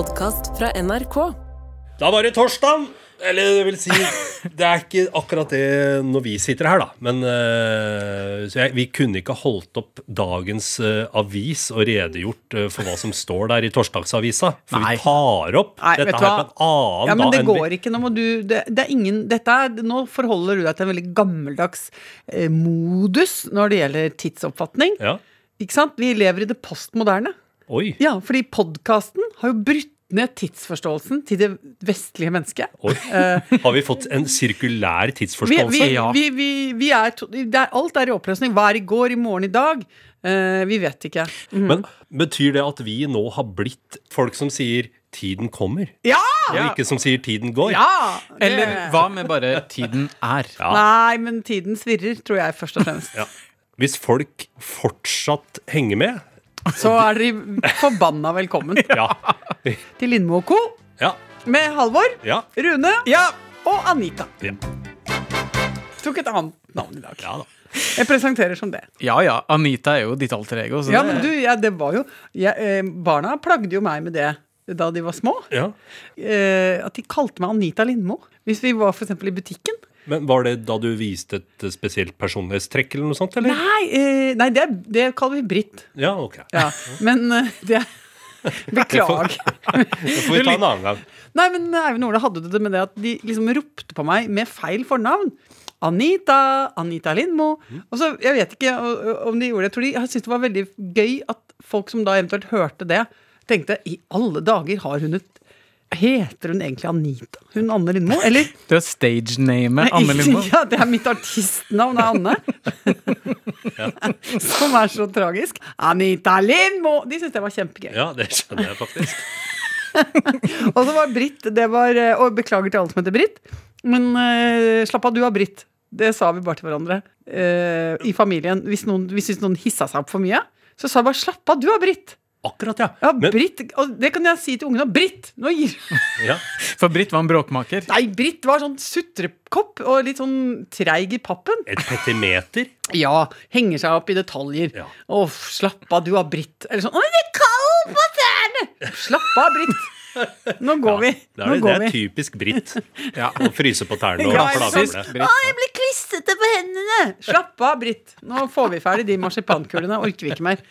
podkast fra NRK. Da var det torsdag. Eller det vil si, det er ikke akkurat det når vi sitter her, da. Men eh, så jeg, vi kunne ikke holdt opp dagens eh, avis og redegjort eh, for hva som står der i torsdagsavisa. For Nei. vi tar opp Nei, dette her på en annen Ja, men dag det går ikke. Nå må du det, det er ingen Dette er Nå forholder du deg til en veldig gammeldags eh, modus når det gjelder tidsoppfatning. Ja. Ikke sant? Vi lever i det postmoderne. Oi. Ja, fordi podkasten har jo brutt ned tidsforståelsen til det vestlige mennesket. Oi. Har vi fått en sirkulær tidsforståelse? vi, Ja. vi, vi, vi er, to, det er Alt er i oppløsning. Hva er i går, i morgen, i dag? Eh, vi vet ikke. Mm. Men betyr det at vi nå har blitt folk som sier 'tiden kommer', Ja! og ikke som sier 'tiden går'? Ja! Eller hva med bare 'tiden er'? Ja. Nei, men tiden svirrer, tror jeg først og fremst. Ja. Hvis folk fortsatt henger med Så er dere forbanna velkommen Ja. til Lindmo og co. Ja. med Halvor, Ja. Rune og Anita. Ja. Tok et annet navn i dag. ja da. Jeg presenterer som det. Ja ja, Anita er jo ditt alter ego. Så Ja, det- men du, ja, det var jo jeg, eh, Barna plagde jo meg med det da de var små. Ja. Eh, at de kalte meg Anita Lindmo. Hvis vi var f.eks. i butikken. Men Var det da du viste et eh, spesielt personlighetstrekk eller noe sånt? eller? Nei, eh, nei det, er- det kaller vi Britt. Ja, ok. Ja. Men det det Beklager. Det får vi ta en annen gang. Nei, men Eivind Ola hadde det med det at de liksom ropte på meg med feil fornavn. Anita, Anita Lindmo. Og så, Jeg vet ikke om de gjorde det. Jeg tror de jeg syntes det var veldig gøy at folk som da eventuelt hørte det, tenkte i alle dager har hun et Heter hun egentlig Anita? Hun Anne Lindmo? Eller? Det er stage-namet Anne Lindmo. Ja, det er mitt artistnavn, er Anne. Som er så tragisk. Anita Lindmo! De syntes det var kjempegøy. Ja, det skjønner jeg faktisk. Og så var Britt det var, eh, Og beklager til alle som heter Britt, men uh, slapp av, du har Britt. Det sa vi bare til hverandre uh, i familien. Hvis noen, hvis noen hissa seg opp for mye, så sa vi bare 'slapp av, du har Britt'. Akkurat, ja. Ja, Men, Britt, Og det kan jeg si til ungene. Britt! Nå gir ja. For Britt var en bråkmaker. Nei, Britt var sånn sutrekopp og litt sånn treig i pappen. Et petimeter. Ja, henger seg opp i detaljer. Ja. Å, slapp av, du har Britt. Eller sånn 'Å, det er kaldt på tærne!' Slapp av, Britt. Nå går vi. Det er, er, det er vi. typisk Britt. Ja. Å fryse på tærne og Ja. Britt. jeg blir klissete på hendene! Slapp av, Britt. Nå får vi ferdig de marsipankulene. Orker vi ikke mer.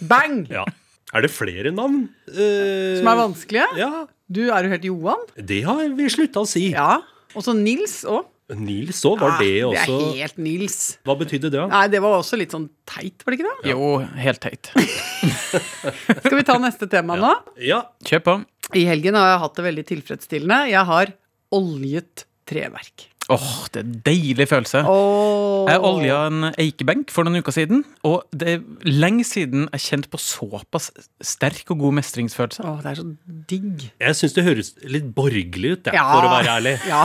Bang! Ja. Er det flere navn? eh, Som er vanskelige. Ja, Du er jo helt Johan. det har vi slutta å si. Ja. Og så Nils òg. Nils òg, var det Det også er helt Nils. Hva betydde det? da? Nei, det var også litt sånn teit, var det ikke det? Jo, helt teit. Skal vi ta neste tema nå? Ja, Kjør på. I helgen har jeg hatt det veldig tilfredsstillende. Jeg har oljet treverk. Åh, det er en deilig følelse. Oh. Jeg olja en eikebenk for noen uker siden, og det er lenge siden jeg kjente på såpass sterk og god mestringsfølelse. Åh, det er så digg. jeg syns det høres litt borgerlig ut, jeg, Ja. for å være ærlig. Ja,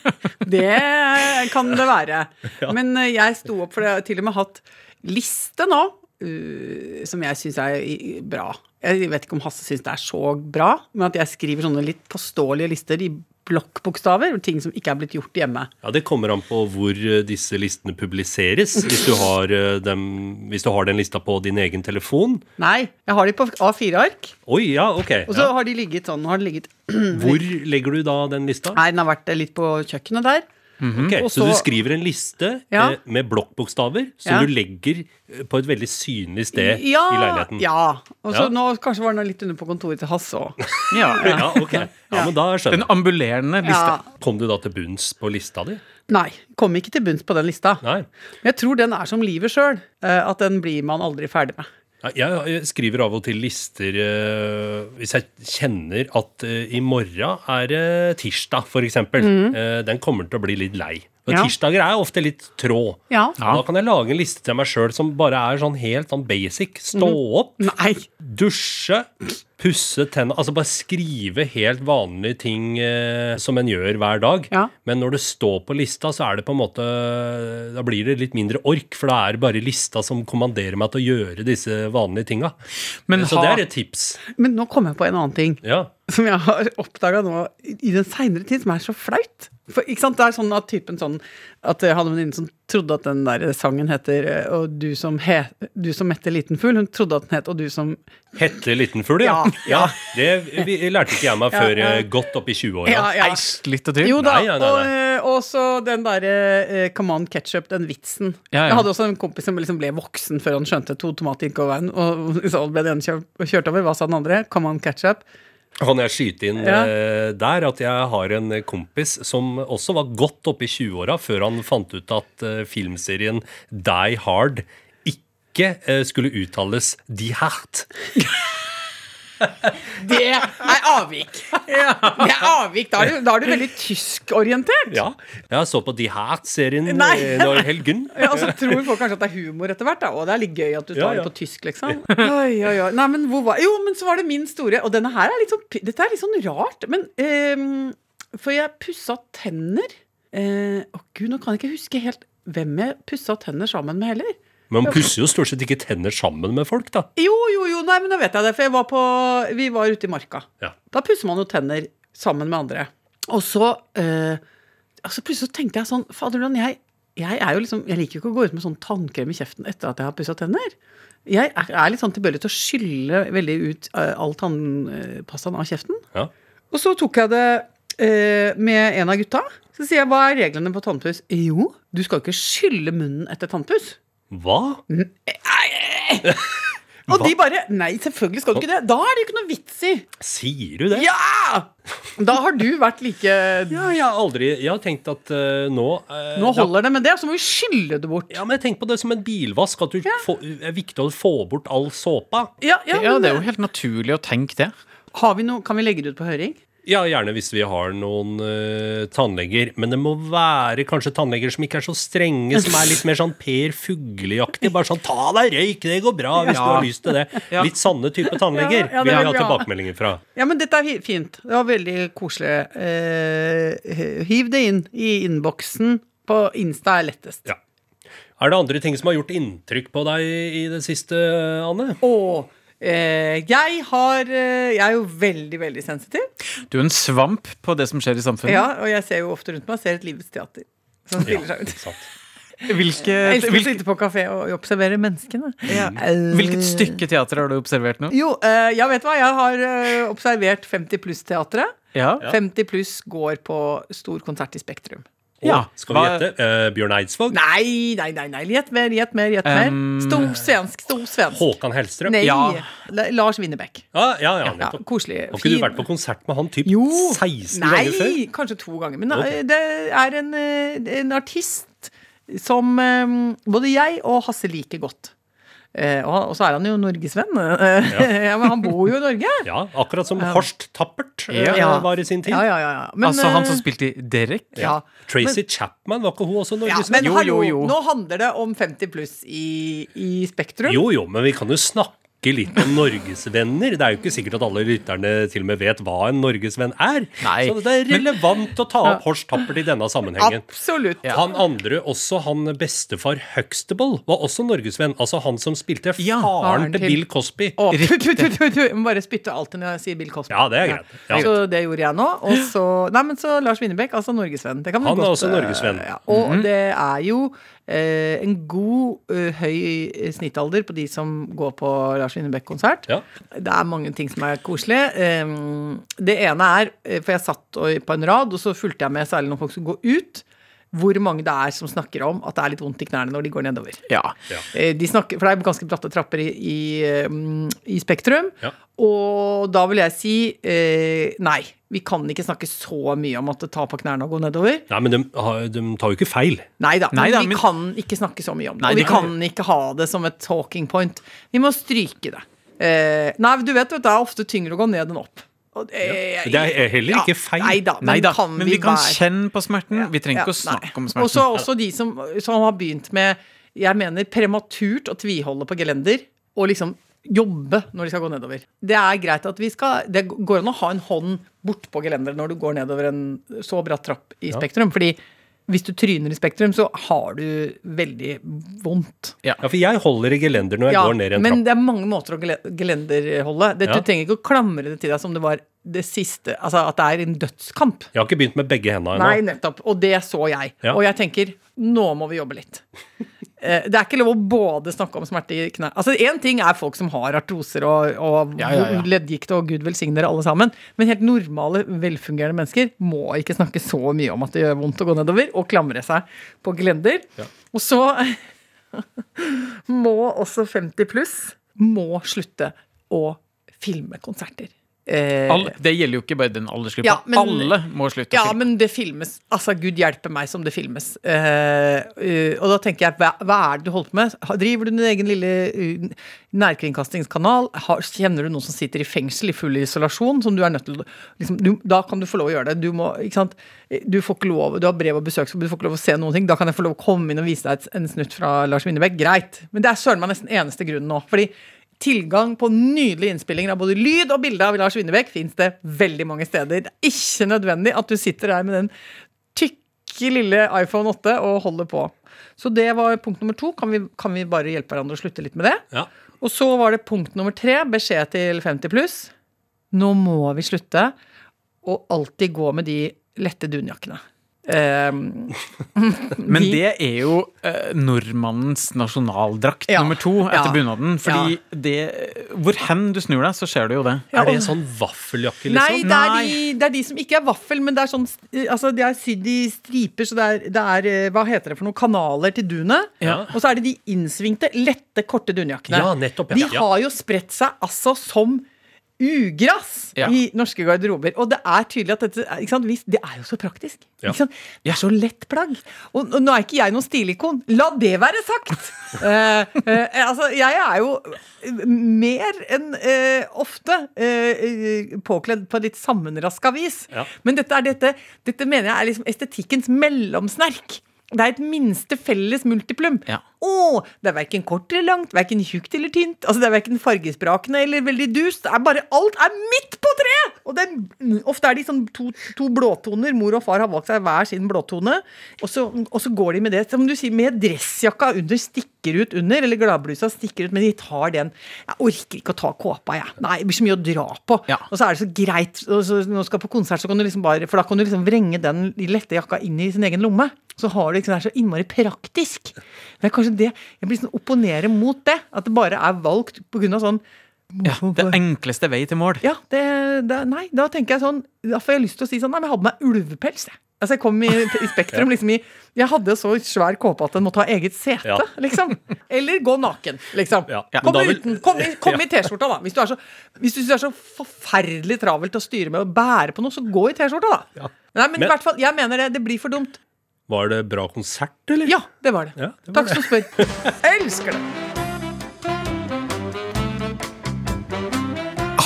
det kan det være. Men eh, jeg sto opp, for jeg har til og med hatt liste nå, uh, som jeg syns er bra. Jeg vet ikke om Hasse syns det er så bra, men at jeg skriver sånne litt påståelige lister i blokkbokstaver, ting som ikke er blitt gjort hjemme. Ja, Det kommer an på hvor eh, disse listene publiseres. Hvis du har, eh, dem, hvis du har den lista på din egen telefon. Nei, jeg har de på A4-ark, Oi, ja, ok. og så Ja. har de ligget sånn. Har de ligget Hvor legger du da den lista? Nei, den har vært litt på kjøkkenet der. Ok, okay, så, så- du skriver en liste Ja. eh, med blokkbokstaver som Ja. du legger eh, på et veldig synlig sted ja, i leiligheten? Ja. Og så Ja. nå kanskje var den litt under på kontoret til Hasse òg. Ja. Ja, ok. Ja, men da skjønner En Den ambulerende lista. Ja. Kom du da til bunns på lista di? Nei, kom ikke til bunns på den lista. Nei. Men jeg tror den er som livet sjøl. At den blir man aldri ferdig med. Jeg, skriver av og til lister eh, hvis jeg kjenner at eh, i morgen er det tirsdag, f.eks. Mm. den kommer til å bli litt lei. Mhm. Ja. Tirsdager er ofte litt trå. Ja. Da kan jeg lage en liste til meg sjøl som bare er sånn helt sånn basic. Stå Mhm. opp, Nei. dusje, pusse tenna. Altså bare skrive helt vanlige ting eh, som en gjør hver dag. Ja. Men når det står på lista, så er det på en måte Da blir det litt mindre ork, for da er det bare lista som kommanderer meg til å gjøre disse vanlige tinga. Men Så ha- det er et tips. Men nå kom jeg på en annen ting Ja. som jeg har oppdaga nå i den seinere tid, som er så flaut. For, ikke sant, Det er sånn at typen sånn At jeg hadde en venninne som trodde at den der sangen heter eh, Og du som, he, du som mette liten fugl. Hun trodde at den het Og du som Hette liten fugl, ja. Ja. ja. Det vi, lærte ikke jeg meg før ja. eh, godt opp i 20-åra. Ja, ja. Eist litt og til. Jo da. Nei, nei, nei, Og, og så den derre uh, Come on ketchup, den vitsen. Ja, ja. Jeg hadde også en kompis som liksom ble voksen før han skjønte to tomater gikk over veien. Og så ble den ene kjørt, kjørt over. Hva sa den andre? Come on ketchup. Kan jeg skyte inn Ja. eh, der at jeg har en kompis som også var godt oppe i 20-åra før han fant ut at eh, filmserien Die Hard ikke eh, skulle uttales Die Hard. Det er avvik. Det er avvik. Da er du, da er du veldig tyskorientert. Ja. Jeg så på De Hard-serien Nei. eh, helgen. Ja, og så tror folk kanskje at det er humor etter hvert. Da. Og det er litt gøy at du tar Ja, ja. det på tysk, liksom. Oi, oi, oi. Nei, men hvor var Jo, men så var det min store Og denne her er litt sånn Dette er litt sånn rart. Men um, For jeg pussa tenner uh, Å gud, nå kan jeg ikke huske helt hvem jeg pussa tenner sammen med heller. Men man pusser jo stort sett ikke tenner sammen med folk, da. Jo, jo, jo, nei, men da vet jeg det. For jeg var på Vi var ute i marka. Ja. Da pusser man jo tenner sammen med andre. Og så eh, altså Plutselig så tenkte jeg sånn Fader, jeg, jeg er jo liksom Jeg liker jo ikke å gå ut med sånn tannkrem i kjeften etter at jeg har pussa tenner. Jeg er, er litt sånn tilbøyelig til å skylle veldig ut eh, all tannpastaen av kjeften. Ja. Og så tok jeg det eh, med en av gutta. Så sier jeg hva er reglene på tannpuss? Jo, du skal jo ikke skylle munnen etter tannpuss. Hva? Og de bare Nei, selvfølgelig skal du ikke det. Da er det jo ikke noe vits i. Sier du det? Ja! Da har du vært like Ja, jeg har aldri Jeg har tenkt at uh, nå uh, Nå holder det med det, og så må vi skylle det bort. Ja, men Tenk på det som en bilvask. At du får, er viktig å få bort all såpa. Ja, ja, Ja, det er jo helt naturlig å tenke det. har vi noe, Kan vi legge det ut på høring? Ja, gjerne hvis vi har noen uh, tannleger. Men det må være kanskje tannleger som ikke er så strenge, som er litt mer sånn Per Fugelli-aktig. Bare sånn 'ta deg røyk, det går bra', hvis du har lyst til det. Ja. Litt sanne type tannleger Ja, ja, vil vi ha tilbakemeldinger fra. Ja, men dette er fint. Det var veldig koselig. Eh, hiv det inn i innboksen. På Insta er lettest. Ja. Er det andre ting som har gjort inntrykk på deg i det siste, Anne? Eh, jeg har eh, Jeg er jo veldig, veldig sensitiv. Du er en svamp på det som skjer i samfunnet. Ja, og jeg ser jo ofte rundt meg ser et livets teater. Som spiller seg ut. Hvilke, Jeg elsker å sitte på kafé og observere menneskene. Ja. hvilket stykke teater har du observert nå? Jo, eh, ja, vet hva? Jeg har eh, observert 50 pluss-teatret. Ja. 50 pluss går på stor konsert i Spektrum. Ja. Skal vi gjette? Uh, Bjørn Eidsvåg? Nei, nei, nei, nei. gjett mer, gjett mer. gjett mer Um, Stor svensk, stor svensk. Håkan Hellstrøm? Nei, Ja. Lars Winnerbäck. Ja, ja, ja, Ja, koselig. Har ikke du vært på konsert med han typ Jo. 16 Nei, ganger før? Nei, kanskje to ganger. Men Ok. eh, det er en, eh, en artist som um, både jeg og Hasse liker godt. Eh, og, så er han jo norgesvenn. Ja. ja. men han bor jo i Norge. Ja, akkurat som Horst Tappert eh, Ja. var i sin tid. Ja, ja, ja, ja. Men, altså han som eh, spilte i Derek? ja. Tracy Chapman, var ikke hun også Ja, norgesvenn? men Jo, jo, jo. nå handler det om 50 pluss i, i Spektrum. Jo, jo, men vi kan jo snakke litt om norgesvenner. Det er jo ikke sikkert at alle lytterne til og med vet hva en norgesvenn er. Nei, Så det er relevant å ta opp Horst Tappert i denne sammenhengen. Absolutt. Han andre også, han bestefar Huxtable, var også norgesvenn. Altså han som spilte Ja, faren til Bill Cosby. Å, Jeg må bare spytte alltid når jeg sier Bill Cosby. Ja, det er greit. Ja. Så det gjorde jeg nå. Og så Nei, men så Lars Winnebekk, altså norgesvenn. Det kan man Han er også eh, norgesvenn. Ja. Og det er jo eh, en god, uh, høy snittalder på de som går på Lars Winnerbäck-konsert. Ja. Det er mange ting som er koselige. Um, det ene er, eh, for jeg satt på en rad, og så fulgte jeg med særlig når folk skulle gå ut, hvor mange det er som snakker om at det er litt vondt i knærne når de går nedover. Ja. Eh, De snakker, for det er ganske bratte trapper i, i, um, i Spektrum. Ja. Og da vil jeg si eh, nei. Vi kan ikke snakke så mye om at det tar på knærne å gå nedover. Nei, men de, de tar jo ikke feil. Nei da, Nei men da, vi men- kan ikke snakke så mye om det. Nei, og vi kan- kan ikke ha det som et talking point. Vi må stryke det. Eh, nei, du vet, vet det er ofte tyngre å gå ned enn opp. Og det, Det er heller ikke feil. Nei da, men, Nei da, kan men vi kan være- kjenne på smerten. Vi trenger Ja, ikke å nei. snakke om smerten. Og så også de som, som har begynt med jeg mener prematurt å tviholde på gelender og liksom jobbe når de skal gå nedover. Det er greit at vi skal Det går an å ha en hånd bortpå gelenderet når du går nedover en så bratt trapp i Spektrum. Fordi hvis du tryner i Spektrum, så har du veldig vondt. Ja, for jeg holder i gelender når jeg går ned i en men det er mange måter å gele- gelenderholde. Det, Ja. Du trenger ikke å klamre det til deg som det var det siste Altså at det er en dødskamp. Jeg har ikke begynt med begge hendene Nei, nettopp. Og det så jeg. Ja. Og jeg tenker nå må vi jobbe litt. Eh, Det er ikke lov å både snakke om smerte i knær Altså Én ting er folk som har artroser og, og Ja, ja, ja. leddgikt og gud velsigne dere alle sammen, men helt normale, velfungerende mennesker må ikke snakke så mye om at det gjør vondt å gå nedover, og klamre seg på gelender. Og så må også 50 pluss må slutte å filme konserter. Eh, All, det gjelder jo ikke bare den aldersgruppa. Ja, men- Alle må slutte å filme. ja, men det filmes. Altså, Gud hjelpe meg som det filmes. Eh, eh, og da tenker jeg, hva, hva er det du holder på med? Driver du din egen lille uh, nærkringkastingskanal? Har, kjenner du noen som sitter i fengsel i full isolasjon? Som du er nødt til liksom, du, Da kan du få lov å gjøre det. Du må? Du får ikke lov, du har brev og besøksforbud, du får ikke lov å se noen ting. Da kan jeg få lov å komme inn og vise deg et, en snutt fra Lars Winnebekk. Greit. Men det er søren meg nesten eneste grunnen nå. fordi Tilgang på nydelige innspillinger av både lyd og bilde av Lars Winnebekk fins det veldig mange steder. Det er ikke nødvendig at du sitter der med den tykke lille iPhone 8 og holder på. Så det var punkt nummer to. Kan vi, kan vi bare hjelpe hverandre å slutte litt med det? Ja. Og så var det punkt nummer tre, beskjed til 50 pluss. Nå må vi slutte å alltid gå med de lette dunjakkene. Ehm, Men det er jo eh, nordmannens nasjonaldrakt Ja, nummer to etter ja, bunaden. Fordi det Hvor hen du snur deg, så ser du jo det. Ja, Er det en sånn vaffeljakke, Nei, liksom? det er, Nei. de, det er de som ikke er vaffel, men det er sånn Altså, de er sydd i striper, så det er, det er eh, Hva heter det for noe? Kanaler til dunet. Ja. Og så er det de innsvingte, lette, korte dunjakkene. Ja, nettopp, ja. De har jo spredt seg altså som ugress Ja. i norske garderober. Og det er tydelig at dette? Det er jo så praktisk. Ja. Det er så lett plagg. Og, og nå er ikke jeg noen stilikon. La det være sagt! Eh, eh, altså, jeg er jo mer enn eh, ofte påkledd på litt sammenraska vis. Ja. Men dette, er dette, dette mener jeg er liksom estetikkens mellomsnerk. Det er et minste felles multiplum. Ja. Å, det er verken kort eller langt, verken tjukt eller tynt. Altså, det er verken fargesprakende eller veldig dust. Det er bare Alt er midt på treet! Og det er, ofte er de sånn to, to blåtoner. Mor og far har valgt seg hver sin blåtone. Og så, og så går de med det, som du sier, med dressjakka under, stikker ut under, eller gladblusa stikker ut, men de tar den. Jeg orker ikke å ta kåpa, jeg. Nei, det blir så mye å dra på. Ja. Og så er det så greit. Og så, når du skal på konsert, så kan du liksom bare For da kan du liksom vrenge den lette jakka inn i sin egen lomme. Så har du liksom, det er så innmari praktisk. Det er kanskje det Jeg blir sånn opponerer mot det. At det bare er valgt på av sånn Ja, det enkleste vei til mål. Ja, det, det Nei, da tenker jeg sånn Da får jeg lyst til å si sånn Nei, men jeg hadde med meg ulvepels, jeg. Altså, jeg kom i, i Spektrum liksom i Jeg hadde så svær kåpe at den måtte ha eget sete, Ja. liksom. Eller gå naken, liksom. Ja, ja, Kom, vil- uten, kom, i, kom i T-skjorta, da. Hvis du, så, hvis du synes det er så forferdelig travelt å styre med å bære på noe, så gå i T-skjorta, da. Ja. Nei, men, Men- i hvert fall, jeg mener det. Det blir for dumt. Var det bra konsert, eller? Ja, det var det. Ja, det var Takk som spør. Jeg elsker det.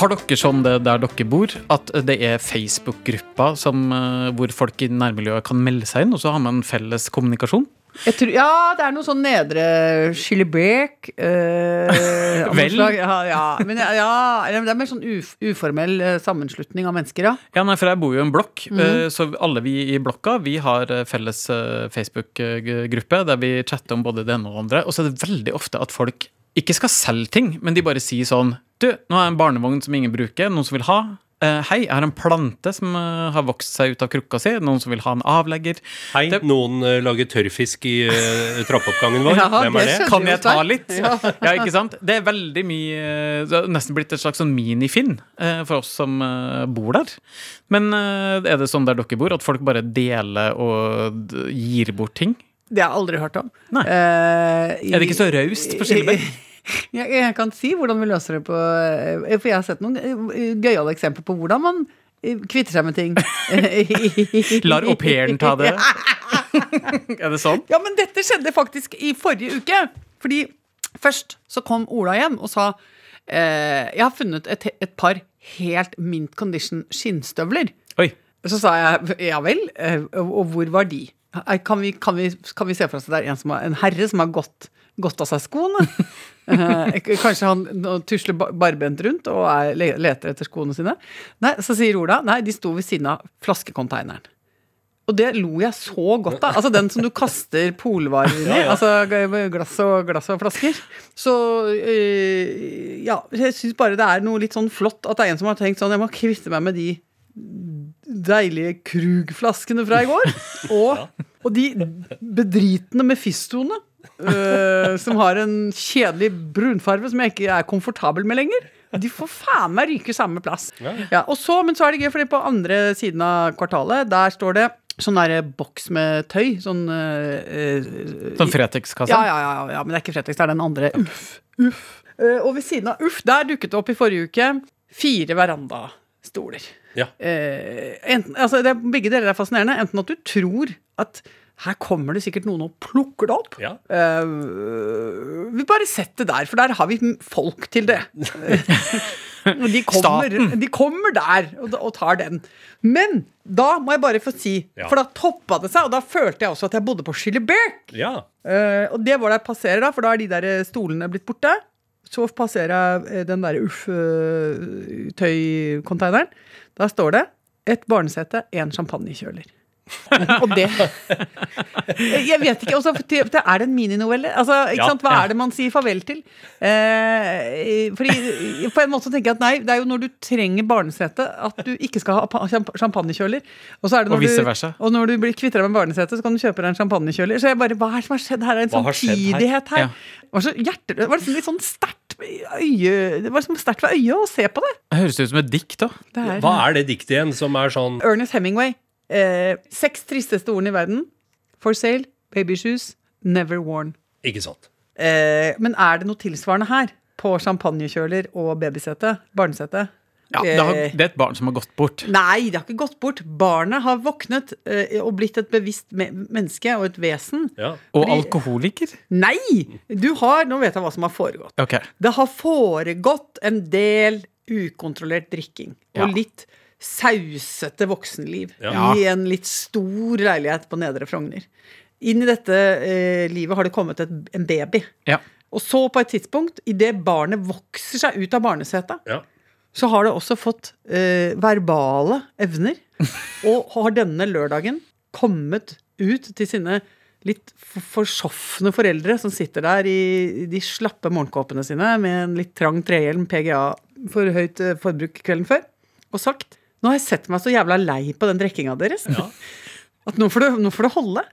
Har dere sånn det der dere bor, at det er Facebook-grupper eh, hvor folk i nærmiljøet kan melde seg inn, og så har man felles kommunikasjon? Tror, ja, det er noe sånn nedre Skillebek Øh, Vel? Ja, ja, men ja, det er mer sånn uf, uformell eh, sammenslutning av mennesker, ja. Ja, nei, for jeg bor jo i en blokk, eh, så alle vi i blokka vi har eh, felles eh, Facebook-gruppe der vi chatter om både det ene og det andre. Og så er det veldig ofte at folk ikke skal selge ting, men de bare sier sånn Du, nå har jeg en barnevogn som ingen bruker, noen som vil ha? Eh, hei, jeg har en plante som eh, har vokst seg ut av krukka si. Noen som vil ha en avlegger. Hei, Det- noen eh, lager tørrfisk i uh, trappeoppgangen vår. Ja, Hvem er det det? Kan jeg ta litt? Ja. ikke sant? Det er veldig mye Det har nesten blitt et slags sånn mini-Finn for oss som bor der. Men er det sånn der dere bor, at folk bare deler og gir bort ting? Det har jeg aldri hørt om. Nei. Eh, Er det ikke så raust på Skillebekk? Jeg, jeg kan si hvordan vi løser det på eh, For jeg har sett noen eh, gøyale eksempler på hvordan man eh, kvitter seg med ting. Lar au pairen ta det? er det sånn? Ja, men dette skjedde faktisk i forrige uke. Fordi først så kom Ola hjem og sa eh, Jeg har funnet et, et par helt mint condition skinnstøvler. Oi. Så sa jeg ja vel, og hvor var de? Kan vi, kan vi, kan vi se for oss at det er en, som har, en herre som har gått, gått av seg skoene? Eh, Kanskje han tusler barbent rundt og er, leter etter skoene sine? Nei, Så sier Ola nei, de sto ved siden av flaskekonteineren. Og det lo jeg så godt av. Altså den som du kaster polvarer i. Altså glass og, glass og flasker. Så øh, ja, jeg syns bare det er noe litt sånn flott at det er en som har tenkt sånn Jeg må kvitte meg med de deilige Krug-flaskene fra i går. Og, og de bedritne Mefistoene. Øh, som har en kjedelig brunfarve som jeg ikke er komfortabel med lenger. De får faen meg ryke samme plass. Ja, og så, men så er det gøy, fordi på andre siden av kvartalet, der står det sånn der boks med tøy. Sånn øh, Sånn Fretex-kasse? ja, ja, ja, ja, men det er ikke Fretex, det er den andre. Uff. Uff. Uh, og ved siden av Uff, der dukket det opp i forrige uke fire verandastoler. Ja. Uh, enten, altså det, begge deler er fascinerende. Enten at du tror at her kommer det sikkert noen og plukker det opp. Ja. Uh, vi bare setter det der, for der har vi folk til det. De kommer, de kommer der og, og tar den. Men da må jeg bare få si, Ja. for da toppa det seg, og da følte jeg også at jeg bodde på Skillebekk. Ja. Uh, og det var der jeg passerer, da, for da er de der eh, stolene blitt borte. Så passerer jeg den der uff-tøykonteineren. da står det et barnesete, én champagnekjøler. Og det Jeg vet ikke. Også, det det er det en mininovelle? Altså, ikke Ja, sant? Hva ja. er det man sier farvel til? Eh, fordi På en måte tenker jeg at nei, det er jo når du trenger barnesete at du ikke skal ha champagnekjøler. Og, så er det Og Og når du blir kvitt deg med barnesete, så kan du kjøpe deg en champagnekjøler. Så jeg bare, hva er det som har skjedd her? Er en samtidighet her? her? Ja. Det var så hjerte, det var liksom litt sånn sterkt øye, Det var liksom sterkt ved øyet å se på det. Det høres ut som et dikt, da. er, Hva er det diktet igjen som er sånn Ernest Hemingway. Eh, seks tristeste ordene i verden. For sale, baby shoes, never worn. Ikke sant? Eh, men er det noe tilsvarende her? På champagnekjøler og babysete? Barnesete? Ja, det, har, Eh, det er et barn som har gått bort. Nei, det har ikke gått bort. Barnet har våknet eh, og blitt et bevisst me menneske og et vesen. Ja. Og fordi- alkoholiker? Nei! Du har Nå vet jeg hva som har foregått. Okay. Det har foregått en del ukontrollert drikking. Ja. Og litt sausete voksenliv. Ja. I en litt stor leilighet på Nedre Frogner. Inn i dette eh, livet har det kommet et, en baby. Ja. Og så på et tidspunkt, idet barnet vokser seg ut av barnesetet, Ja. så har det også fått eh, verbale evner. Og har denne lørdagen kommet ut til sine litt for- forsofne foreldre som sitter der i de slappe morgenkåpene sine med en litt trang trehjelm, PGA, for høyt eh, forbruk kvelden før, og sagt Nå har jeg sett meg så jævla lei på den drikkinga deres. At nå får, det, nå får det holde.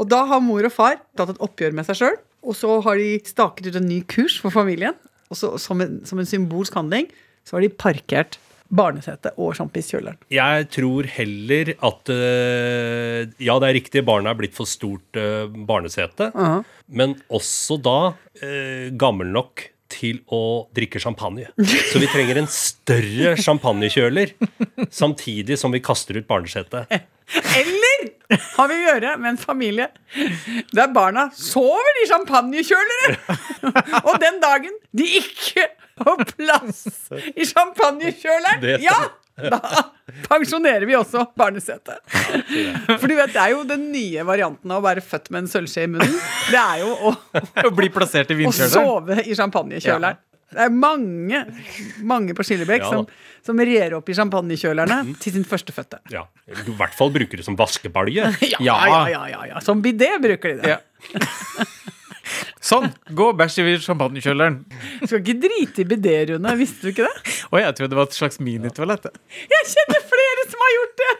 Og da har mor og far tatt et oppgjør med seg sjøl, og så har de staket ut en ny kurs for familien. Og så som en, som en symbolsk handling så har de parkert barnesetet og sjampiskjøleren. Jeg tror heller at eh, Ja, det er riktig, barnet er blitt for stort uh, barnesete. Men også da eh, gammel nok til å drikke champagne. Så vi trenger en større champagnekjøler samtidig som vi kaster ut barnesetet. Eller har vi å gjøre med en familie der barna sover i champagnekjølere! og den dagen de ikke har plass i champagnekjøleren, ja! Da pensjonerer vi også barnesetet. For du vet, det er jo den nye varianten av å være født med en sølvskje i munnen. Det er jo å, å bli plassert i å sove i champagnekjøleren. Det er mange, mange på Skillebekk Ja som, som rer opp i champagnekjølerne til sin førstefødte. Ja. I hvert fall bruker det som vaskebalje. Ja, ja, ja, ja, ja. Som bidé bruker de det. Sånn. Gå og bæsj i champagnekjøleren. Du skal ikke drite i bidé-Rune, visste du ikke det? Og jeg trodde det var et slags minitoalett. Jeg kjenner flere som har gjort det!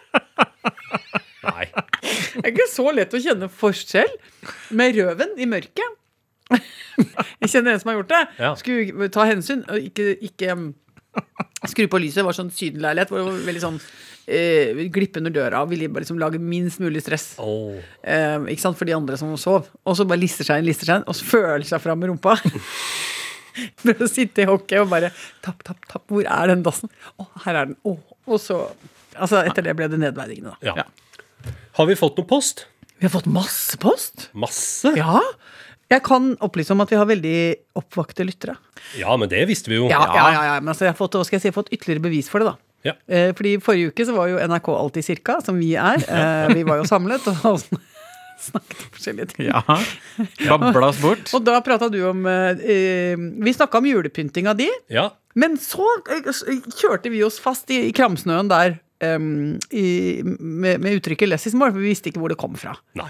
Nei. Det er ikke så lett å kjenne forskjell med røven i mørket. Jeg kjenner en som har gjort det. Ja. Skulle ta hensyn og ikke, ikke um, skru på lyset. Det var sånn sydenleilighet hvor det var veldig sånn eh, glippe under døra. Ville bare liksom lage minst mulig stress. oh. Eh, ikke sant, for de andre som sov. Og så bare lister seg inn, lister seg inn, og så føler seg fram med rumpa. For å sitte i hockey og bare tapp, tapp, tapp. Hvor er den dassen? Å, her er den. Å. Og så Altså, etter det ble det nedverdigende, da. Ja. Ja. Har vi fått noe post? Vi har fått masse post. Masse? Ja. Jeg kan opplyse om at vi har veldig oppvakte lyttere. Ja, men det visste vi jo. Ja, ja, ja, ja. Men altså, jeg har fått, hva skal jeg si, jeg har fått ytterligere bevis for det, da. Ja. Eh, fordi Forrige uke så var jo NRK alltid cirka, som vi er. Eh, vi var jo samlet og snakket om forskjellige ting. Ja. Babla oss bort. Og da prata du om eh, Vi snakka om julepyntinga di, Ja. men så kjørte vi oss fast i, kramsnøen der i, med, med uttrykket 'less is more', for vi visste ikke hvor det kom fra. Nei.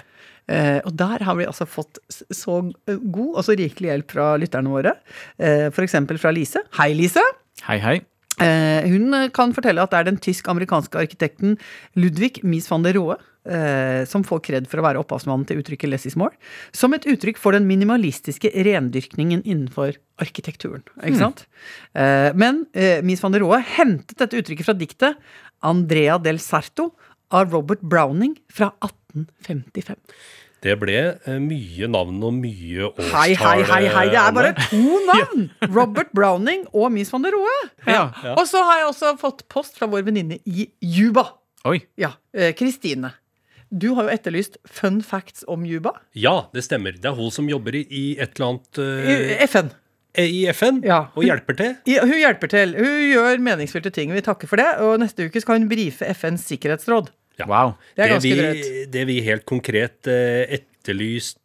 Eh, og der har vi altså fått så god og så rikelig hjelp fra lytterne våre. Eh, eksempel fra Lise. Hei, Lise! Hei, hei. Eh, hun kan fortelle at det er den tysk-amerikanske arkitekten Ludvig Mies van der Rohe eh, som får kred for å være opphavsmannen til uttrykket 'less is more', som et uttrykk for den minimalistiske rendyrkningen innenfor arkitekturen. Ikke sant? Mm. men Mies van der Rohe hentet dette uttrykket fra diktet 'Andrea del Sarto' av Robert Browning fra 1855. Det ble eh, mye navn og mye årstall. Hei, hei, hei, hei, det er bare to navn! Robert Browning og Mies van der Rohe. Ja. Og så har jeg også fått post fra vår venninne i Juba. Oi. Ja, eh, Kristine. Du har jo etterlyst fun facts om Juba. Ja, det stemmer. Det er hun som jobber i, et eller annet I eh, FN. i FN Ja. og hjelper til. I, hun hjelper til. Hun gjør meningsfylte ting. Vi takker for det. Og neste uke skal hun brife FNs sikkerhetsråd. Ja. Wow. Det er Det ganske drøyt. det vi helt konkret eh, etterlyste,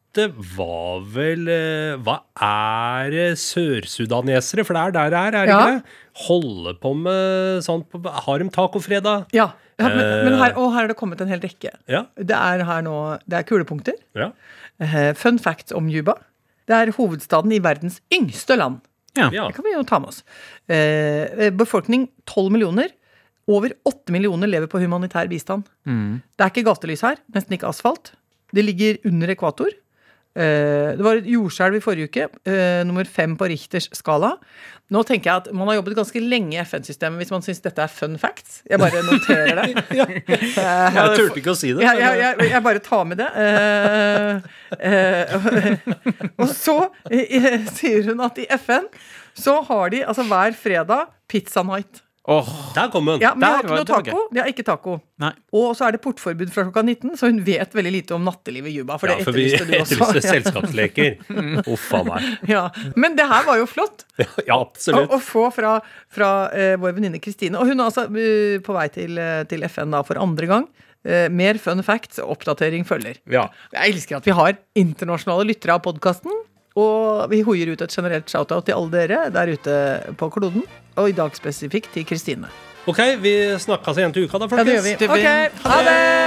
var vel eh, Hva er det sørsudanesere? For det er der det er, er det Ja. ikke det? Holde på med sånt på, Har de tacofredag? Ja, ja men, Eh. men her, og her er det kommet en hel rekke. Ja. Det er her nå Det er kulepunkter. ja. Eh, fun facts om Juba. Det er hovedstaden i verdens yngste land. Ja. ja. Det kan vi jo ta med oss. Eh, befolkning 12 millioner. Over åtte millioner lever på humanitær bistand. Det er ikke gatelys her. Nesten ikke asfalt. Det ligger under ekvator. Eh, det var et jordskjelv i forrige uke, eh, nummer fem på Richters skala. Nå tenker jeg at Man har jobbet ganske lenge i FN-systemet hvis man syns dette er fun facts. Jeg bare noterer det. ja. Jeg turte ikke å si det. jeg, jeg, jeg, jeg bare tar med det. Eh, eh, og så eh, sier hun at i FN så har de altså hver fredag pizza night. Åh, Der kom hun. Ja, Men de har ikke noe taco. De har ikke taco. nei. Og så er det portforbud fra klokka 19, så hun vet veldig lite om nattelivet i Juba. For Ja, det for vi etterlyste du etterlyste selskapsleker. Uff a meg. Ja. Men det her var jo flott Ja, å, absolutt. å få fra, fra uh, vår venninne Kristine. Og hun er altså uh, på vei til, uh, til FN da for andre gang. Uh, mer fun facts oppdatering følger. Ja. Jeg elsker at vi har internasjonale lyttere av podkasten. Og vi hoier ut et generelt shout-out til alle dere der ute på kloden. Og i dag spesifikt til Kristine. Ok, vi snakkes igjen til uka, da, Ja, det gjør vi. Okay. Ok, ha det!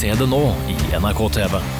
Se det nå i NRK TV.